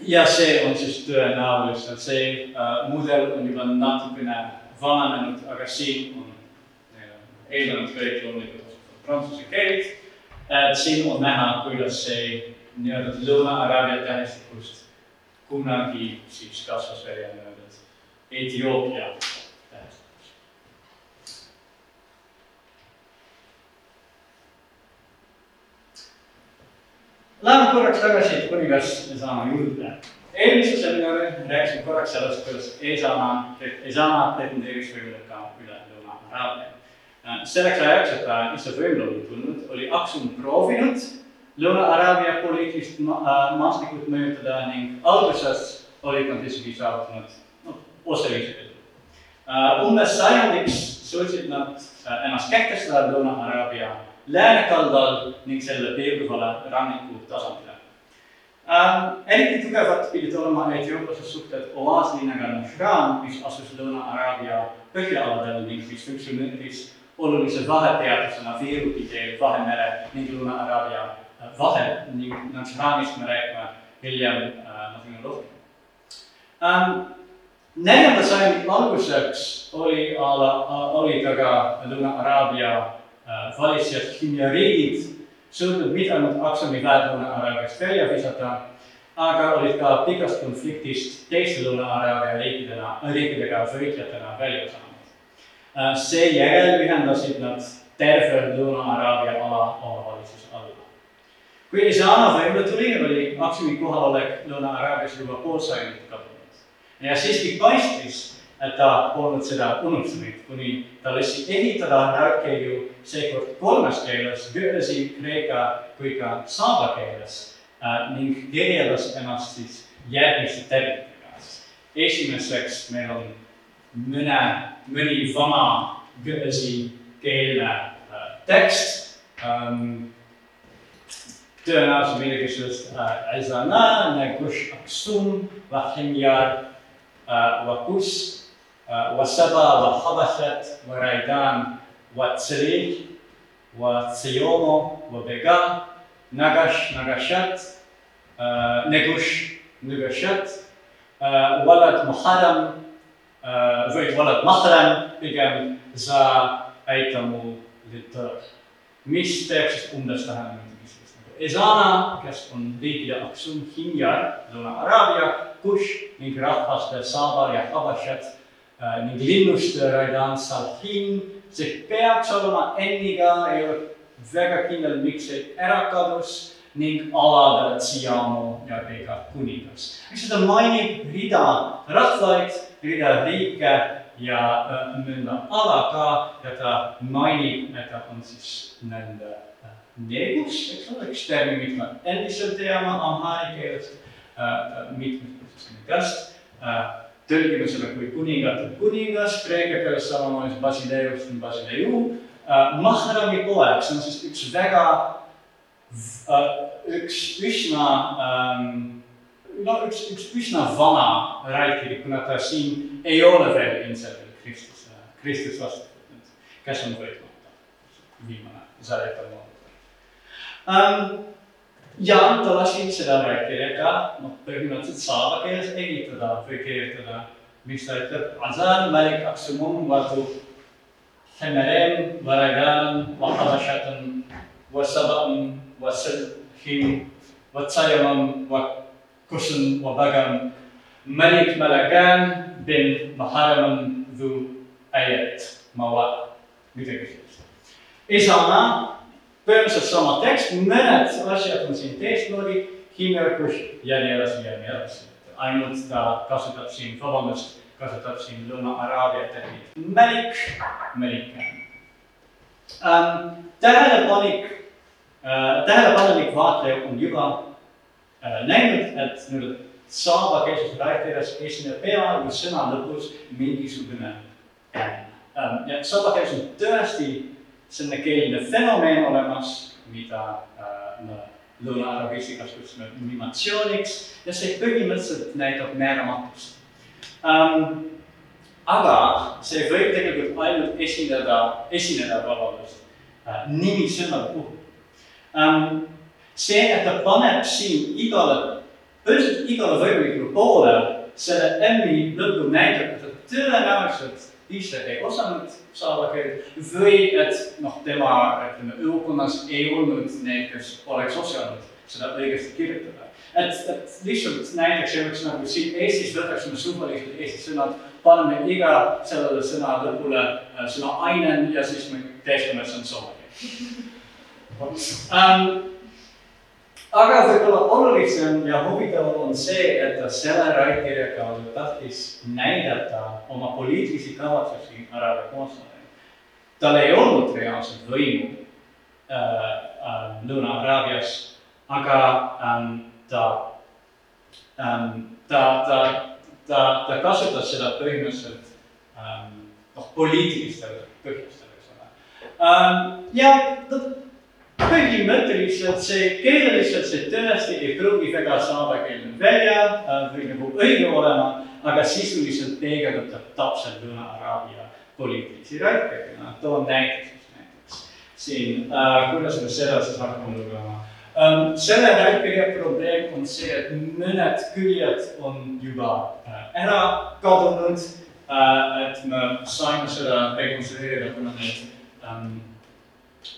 Ja see on siis tõenäoliselt, see äh, mudel on juba natukene vananenud, aga siin on eelnevad kõik loomulikult prantsuse keelt. siin on näha, kuidas see nii-öelda Lõuna-Araabia tähestikust kunagi siis kasvas välja nii-öelda Etioopia tähestikus. Läheme korraks tagasi kuningas Esana juurde. eelmise seminari rääkisime korraks sellest, kuidas Esana, Esana pretendeeris võimule ka üle Lõuna-Araabia. selleks ajaks, et ta ise võimule oli tulnud, oli Aksum proovinud Lõuna-Araabia poliitilist ma äh, maastikut mõjutada ning alguses olid nad isegi saavutanud noh, osalise edu uh,. umbes sajandiks suutsid nad uh, ennast kehtestada Lõuna-Araabia läänekaldal ning selle piirkonnale ranniku tasandile uh,. eriti tugevad pidid olema Etioopiase suhted oaaslinnaga Nahran, mis asus Lõuna-Araabia põhjaaladel ning mis funktsioneeris olulise vahepeatusena Viiruti teel Vahemere ning Lõuna-Araabia vahel ning Nahranist me räägime hiljem äh, natukene rohkem ähm,. neljanda sajandi alguseks oli, olid aga Lõuna-Araabia äh, valitsejad himjariigid suutnud mitte ainult Aksumi väed Lõuna-Araabiast välja visata, aga olid ka pikast konfliktist teiste Lõuna-Araabia riikidena, riikidega võitlejatena välja saanud äh,. seejärel ühendasid nad terve Lõuna-Araabia ala omavalitsuse alla kui Isana võimule tuli, oli Aksumi kohalolek Lõuna-Araabias juba pool sajandit kadunud. ja siiski paistis, et ta polnud seda unustanud, kuni ta lasi ehitada raudkäigu seekord kolmes keeles, Güresi, kreeka kui ka saaba keeles äh, ning kirjeldas ennast siis järgmiste terminitega. esimeseks meil on mõne mõni vana Gõsi keelne äh, tekst ähm,. tõenäoliselt midagi sellist äh,. Negush, Aksum, Vahimjar äh,, Vakus äh,, Wasaba, Vahabashat, Varaidan, Vatsri, Vatsiomo, Vabega, Nagash, Nagashat äh,, Negush, Nugashat äh,, Walad Muharram äh, või Walad Mahram pigem za aitamu litur, mis teeb siis umbes tähendab midagi sellist nagu Ezana, kes on riikide Aksum Hinjar, Lõuna-Araabia, Kush ning rahvaste Sabar ja Habashat äh, ning linnuste Raidan Salhin, see peaks olema N-iga, ei ole väga kindel, miks see ära kadus ning aladele Tsiamo ja Vega kuningas. eks seda mainib rida rahvaid, rida riike ja äh, mõnda ala ka ja ta mainib, et ta on siis nende äh, negus, eks ole, üks termin, mida me endiselt teame amhaari keelest äh,, mitmetest nendest äh,. Tõlgime selle kui kuningate kuningas, kreeka keeles samamoodi basileus on basileu äh,. Mahrami poeg, see on siis üks väga äh,, üks üsna ähm, no üks, üks üsna vana rääkija, kuna ta siin ei ole veel ilmselt Kristus, Kristus vastu kes on võitmata, viimane Zarepa um,. ja ta යාන්තවශීචලා රැක්කරක මොක්තගනත් සාාවකයස් එගතදා ප්‍රකේතදා මිස්තත අසාන් මරික් අක්සුමුම් වතු හැමරෙන් වරගාන් වහවශතන් වසබම් වසල්හි وتسيمم وكشن وبغم ملك ملكان بن محرم ذو آيات مواد. إن شاء الله põhimõtteliselt sama tekst, mõned asjad on siin teistmoodi, Himmerkush ja nii edasi ja nii edasi. ainult ta kasutab siin, vabandust, kasutab siin Lõuna-Araabia terminit Malik, Malikan ähm,. tähelepanek äh,, tähelepanelik vaatleja on juba äh, näinud, et nii-öelda saaba keelses rääkides esineb peaaegu sõna lõpus mingisugune N ähm,. ja saaba keeles on tõesti selline keeleline fenomen olemas, mida äh, me lõuna-araabis kasutasime mimatsiooniks ja see põhimõtteliselt näitab määramatust ähm,. aga see võib tegelikult ainult esineda, esineda, vabandust äh,, nimisõnade puhul ähm,. see, et ta paneb siin igale, põhimõtteliselt igale võimalikule poole selle M-i lõppu näitab, et tõenäoliselt ise ei osanud saada keelt või et noh, tema ütleme, õukonnas ei olnud neid, kes oleks osanud seda õigesti kirjutada. et, et lihtsalt näiteks oleks nagu siin Eestis võtaksime suvalised eesti sõnad, paneme iga sellele sõna lõpule äh, sõna ainen ja siis me teestame, et see on soome keel um, aga võib-olla olulisem ja huvitavam on see, et ta selle raidkirja kaudu tahtis näidata oma poliitilisi kavatsusi Araabia koostööle. tal ei olnud reaalset võimu äh, äh, Lõuna-Araabias, aga ähm, ta ähm,, ta, ta, ta, ta kasutas seda põhimõtteliselt ähm, noh, poliitilistel põhjustel, eks ole ähm,. ja põhimõtteliselt see keeleliselt see tõesti ei pruugi väga saadakeelne välja äh, või nagu õige olema, aga sisuliselt peegeldab täpselt Lõuna-Araabia poliitilisi rääkijaid, noh toon näite siis näiteks. Siin äh,, kuidas me seda siis hakkame lugema? Ähm,. selle rääkija probleem on see, et mõned küljed on juba äh, ära kadunud. Äh,, et me saime seda rekonstrueerida, kuna need ähm,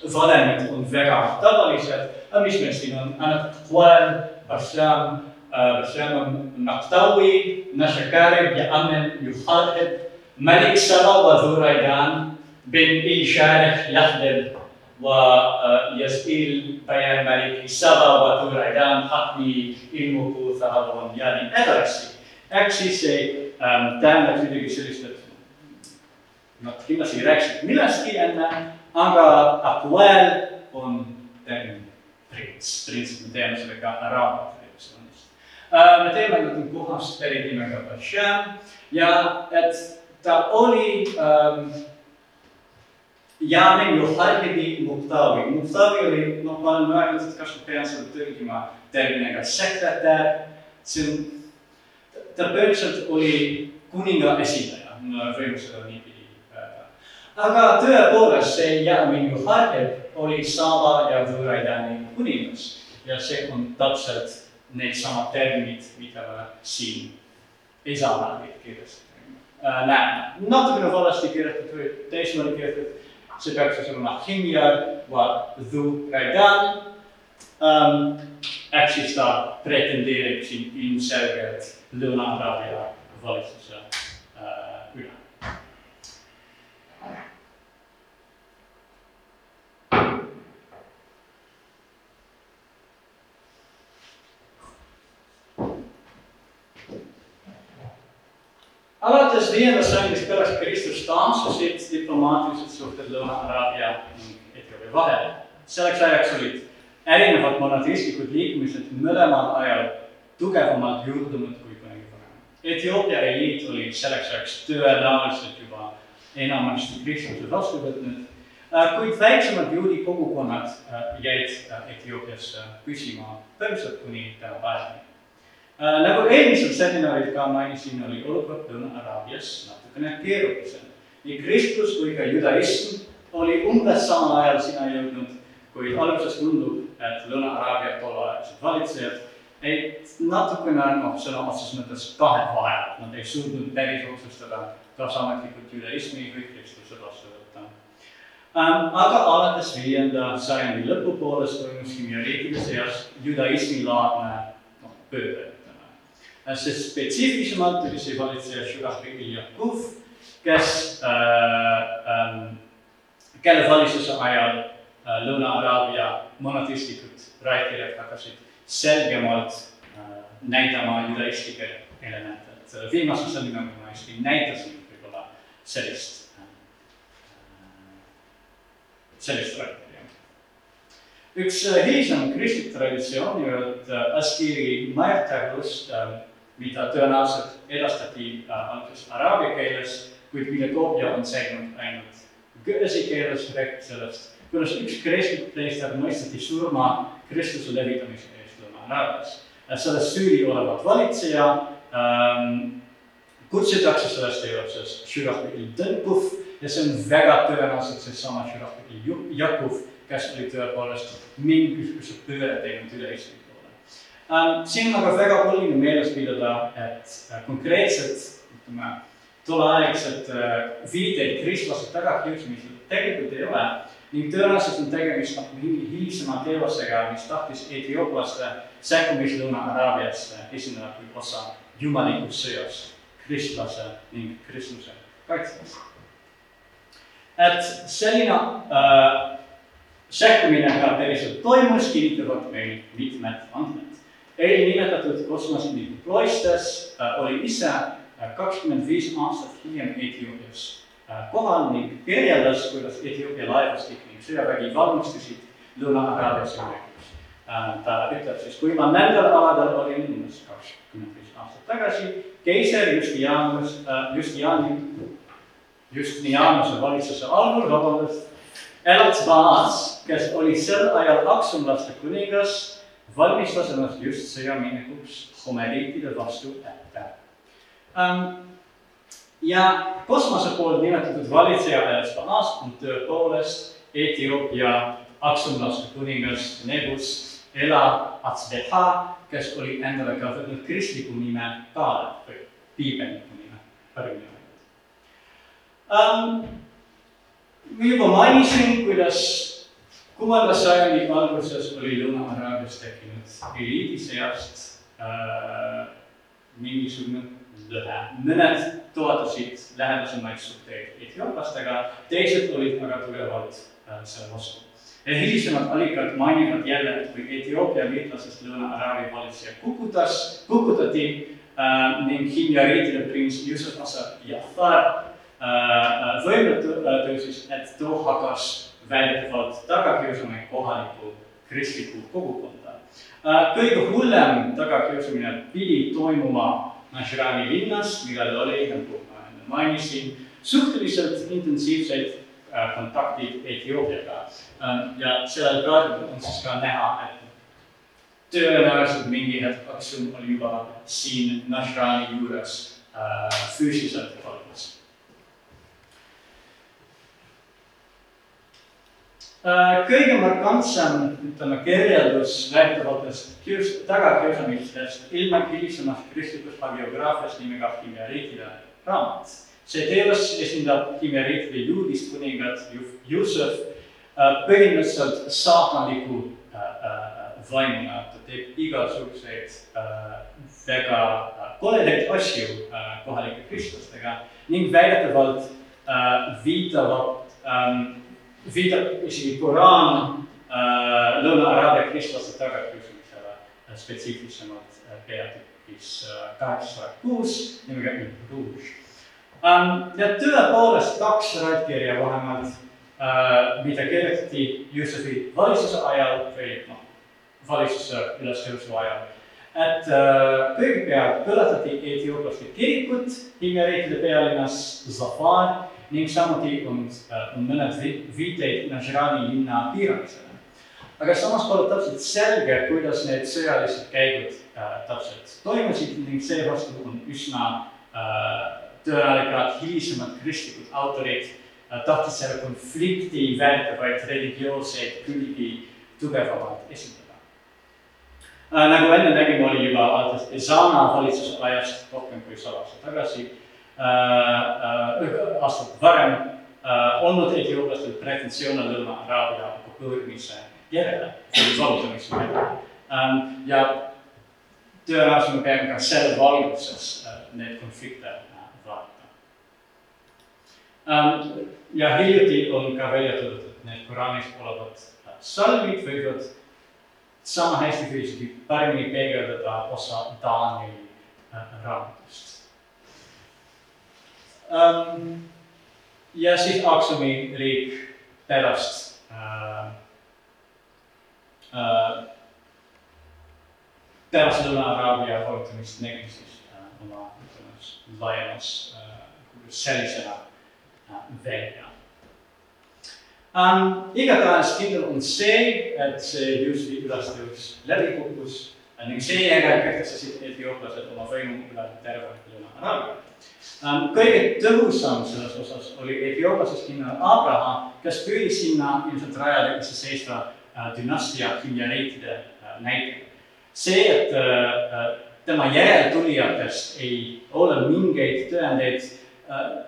ظلمت وانزرعت تظلشت مش ماشيين أنا تقوال برشام برشام مقتوي نشكارب يأمن يخاطب ملك سبا وذوريدان بن إيشارح يخدم ويسئل بيان ملك سبا وذوريدان حقني إلمكو ثهبون يعني أدرسي أكسي سي تانا في دي جسلش نتخيمة سي راكسي ملاسكي أن aga Apuel on termin prints, prints, me teame selle ka araabia traditsioonist uh,. me teame, et on kohast pärit nimega Basham ja et ta oli ähm, Jaamin Johargebi Muktavi. Muktavi oli, noh, ma olen öelnud, et kas ma pean seda tõlgima terminiga sekretär, see on, ta põhiliselt oli kuninga esindaja, on võimus seda niipidi öelda. Aga tõepoolest, see Jaamin Johargeb oli Saava ja Võõraidani kuningas ja see on täpselt needsamad terminid, mida me siin Isamaali kirjas äh, näeme. natukene valesti kirjutatud või teistmoodi kirjutatud see peaks siis olema Himjar wa Dhu Raidan um,. ehk siis ta pretendeerib siin ilmselgelt Lõuna-Araabia alates viiendast sajandist pärast Kristust taansusid diplomaatilised suhted Lõuna-Araabia ning Etioopia vahel. selleks ajaks olid erinevad monoteistlikud liikumised mõlemal ajal tugevamalt juurdunud kui kunagi varem. Etioopia eliit oli selleks ajaks tõenäoliselt juba enamasti Kristuse vastu võtnud, kuid väiksemad juudi kogukonnad jäid Etioopiasse püsima põhimõtteliselt kuni tänapäevani Äh, nagu eelmisel seminaril ka mainisin, oli olukord Lõuna-Araabias natukene keerulisem. nii kristlus kui ka judaism oli umbes samal ajal sinna jõudnud, kuid alguses tundub, et Lõuna-Araabia tolleaegsed valitsejad jäid natukene noh, sõna otseses mõttes kahe vahele, nad ei suutnud päris otsustada, kas ametlikult judaismi või kristluse vastu võtta ähm,. aga alates viienda sajandi lõpupoolest toimus himjariikide seas judaismi laadne noh, pööre sest spetsiifilisemalt oli see valitseja Shurahi Ilyakov, kes äh, ähm, kelle valitsuse ajal äh, Lõuna-Araabia monotistlikud rääkijad hakkasid selgemalt äh, näitama judaistlikke elemente, et äh, viimasel seminaril ma hästi näitasin võib-olla sellist äh,, sellist rääkija. Üks äh, hilisem kristlik traditsioon nimelt äh, Askiri määrteglust äh, mida tõenäoliselt edastati äh, alguses araabia keeles, kuid mille koopia on säilinud ainult kõresi keeles, räägib sellest, kuidas üks kristlik preester mõisteti surma kristluse levitamise eest Lõuna-Araabias. sellest süüdi olevat valitseja ähm, kutsutakse sellest tegevuses Shurah il-Tõnkuf ja see on väga tõenäoliselt seesama Shurah il-Jakuf, kes oli tõepoolest mingisuguse pööre teinud üle Eesti siin on aga väga oluline meeles pidada, et äh, konkreetselt ütleme, tolleaegsed äh, viiteid kristlase tagakiusamisele tegelikult ei ole ning tõenäoliselt on tegemist noh, mingi hilisema teosega, mis tahtis etiooplaste sekkumist Lõuna-Araabiasse esindada kui osa jumalikust sõjast kristlase ning kristluse kaitseks. et selline äh, sekkumine ka päriselt toimus, kinnitavad meil mitmed andmed eelnimetatud kosmosniku Kloistes äh, oli ise äh, kakskümmend viis aastat hiljem Etioopias äh, kohal ning kirjeldas, kuidas Etioopia laevastik ning sõjavägi valmistusid Lõuna-Araabiasse minekuks. ta ütleb siis, kui ma nendel aladel olin umbes kakskümmend viis aastat tagasi, keiser Justianus, Justiani, Justinianuse valitsuse algul, vabandust, elas Vaas, kes oli sel ajal aksumlaste kuningas valmistas ennast just sõjaminekuks homeriitide vastu ette um,. ja kosmose poolt nimetatud valitseja Elspanas on tõepoolest Etioopia aksumlaste kuningas Nebus Ela Atsbeha, kes oli endale ka võtnud kristliku nime Kaalep või piibelliku nime, pärimine um,. ma juba mainisin, kuidas kuuenda sajandi alguses oli Lõuna-Araabias tekkinud eliidi seast äh, mingisugune lõhe. mõned toetasid lähedasemaid suhteid etiooplastega, teised olid väga tugevalt äh, selle vastu. hilisemad allikad mainivad jälle, et kui Etioopia liitlasest Lõuna-Araabia valitseja kukutas, kukutati äh, ning himjariitide prints Yusuf Asad Jafar äh, võimule äh, tõusis, et too hakkas väidetavalt tagakiusamine kohalikku kristlikku kogukonda. Äh, kõige hullem tagakiusamine pidi toimuma Nashrani linnas, millel oli, nagu ma enne mainisin, suhteliselt intensiivseid äh, kontaktid Etioopiaga ähm, ja sellel kaardil on siis ka näha, et tõenäoliselt mingi hetk Aksum oli juba siin Najrani juures äh, füüsiliselt olemas Äh, kõige markantsem, ütleme, kirjeldus väidetavatest kius-, tagakiusamistest ilmneb hilisemas kristlikus hagiograafias nimega Himeriitide raamat. see teos esindab Himeriitide juudist kuningat Jussef äh, põhimõtteliselt saatanliku äh, vaimuna, ta teeb igasuguseid väga koledaid asju kohalike kristlastega ning väidetavalt viitavad ähm, viitab isegi Koraan äh, Lõuna-Araabia kristlaste tagakiusamisele äh, spetsiifilisemalt äh, peatükis äh, kaheksasada kuus nimega Rouge ähm,. ja tõepoolest kaks raidkirja vähemalt äh,, mida kirjutati Juusefi valitsuse ajal või noh, valitsuse ülestõusu ajal et äh, kõigepealt põletati etiooplaste kirikut hingeriikide pealinnas Zafar ning samuti on, on mõned viiteid Najrani linna piiramisele. aga samas pole täpselt selge, kuidas need sõjalised käigud äh, täpselt toimusid ning seevastu on üsna äh, tõenäoliselt hilisemad kristlikud autorid äh, tahtsid selle konflikti väidetavaid religioosseid külgi tugevamalt esindada äh,. nagu enne nägime, oli juba alates Esana valitsuse ajast rohkem kui sada aastat tagasi Äh, äh, aastat varem äh, olnud etiooplastel pretensioone Lõuna-Araabia okupeerimise järele, selle vallutamise järele. Ähm, ja tõenäoliselt me peame ka selle valguses neid konflikte vaatama. Ähm, ja hiljuti on ka välja et need Koraanis olevad salmid võivad sama hästi isegi paremini peegeldada osa Taani raamatust um,. ja siis Aksumi riik pärast uh, uh, pärast Lõuna-Araabia nägi siis uh, oma ütleme laiemas uh, sellisena uh, välja um,. igatahes kindel on see, et see Jussi ülestõus läbi kukkus ning seejärel kehtestasid etiooplased oma võimu üle terve Lõuna-Araabia kõige tõhusam selles osas oli Etioopias kindral Abraham, kes püüdis sinna ilmselt rajada iseseisva äh, dünastia himjareitide äh, näite. see, et äh, tema järeltulijatest ei ole mingeid tõendeid,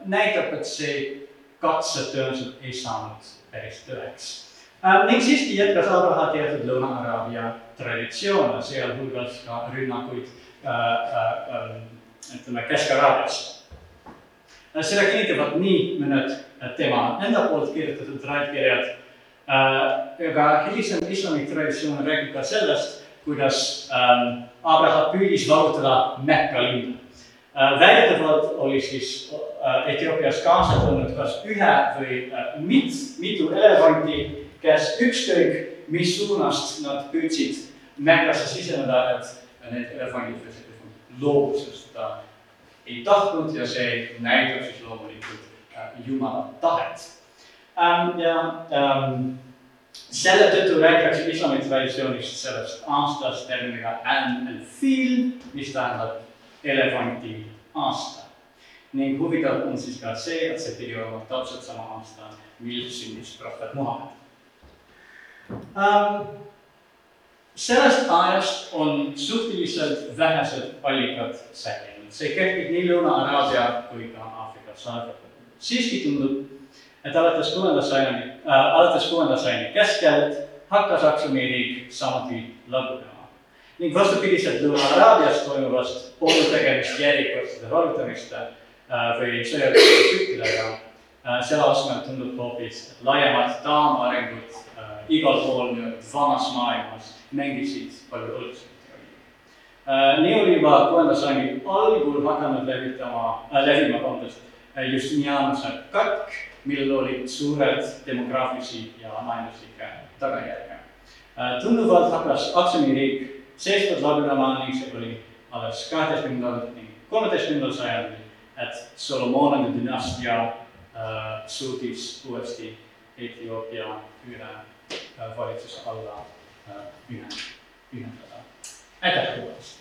näitab, et see katse tõenäoliselt ei saanud päris tõeks. ning siiski jätkas Abraham teatud Lõuna-Araabia traditsioone, sealhulgas ka rünnakuid ütleme Kesk-Araabiasse Äh, seda kinnitavad nii mõned äh, tema enda poolt kirjutatud aga äh, hilisem islami traditsioon räägib ka sellest, kuidas ähm, Abraham püüdis vallutada Mekka linna. väidetavalt oli siis Etioopias kaasa tulnud kas ühe või mit, mitu elevanti, kes ükskõik mis suunast nad püüdsid Mekkasse siseneda, et need elefandid loobusid seda ei tahtnud ja see näitab siis loomulikult äh, Jumala tahet ähm,. ja ähm, selle tõttu räägitakse islami traditsioonist sellest aastast terminiga an el fil, mis tähendab elevanti aasta. ning huvitav on siis ka see, et see pidi olema täpselt sama aasta, mil sündis prohvet Muhamed ähm, sellest ajast on suhteliselt vähesed allikad säilinud see kehtib nii Lõuna-Araabia kui ka Aafrika saartel. siiski tundub, et alates kuuenda sajandi äh,, alates kuuenda sajandi keskelt hakkas Aksumi riik samuti lagunema. ning vastupidiselt Lõuna-Araabias toimuvast pole tegemist järjekordsete vallutamiste äh, või sõjaliste süttidega äh,, selle asemel tundub hoopis, laiemad taamaarengud igal pool nii-öelda vanas maailmas mängisid palju olulisemat Äh, nii oli juba kuuenda sajandi algul hakanud levitama äh,, levima, vabandust, äh, Justinianuse katk, millel olid suured demograafilisi ja majanduslikke tagajärge äh,. tunduvalt hakkas Aksumi riik seestpoolt lagunema ning see oli alles kaheteistkümnendal ning kolmeteistkümnendal sajandil et Solomonide dünastia äh, suutis uuesti Etioopia ühe äh, valitsuse alla äh, ühend- ühendada. aitäh kuulamast!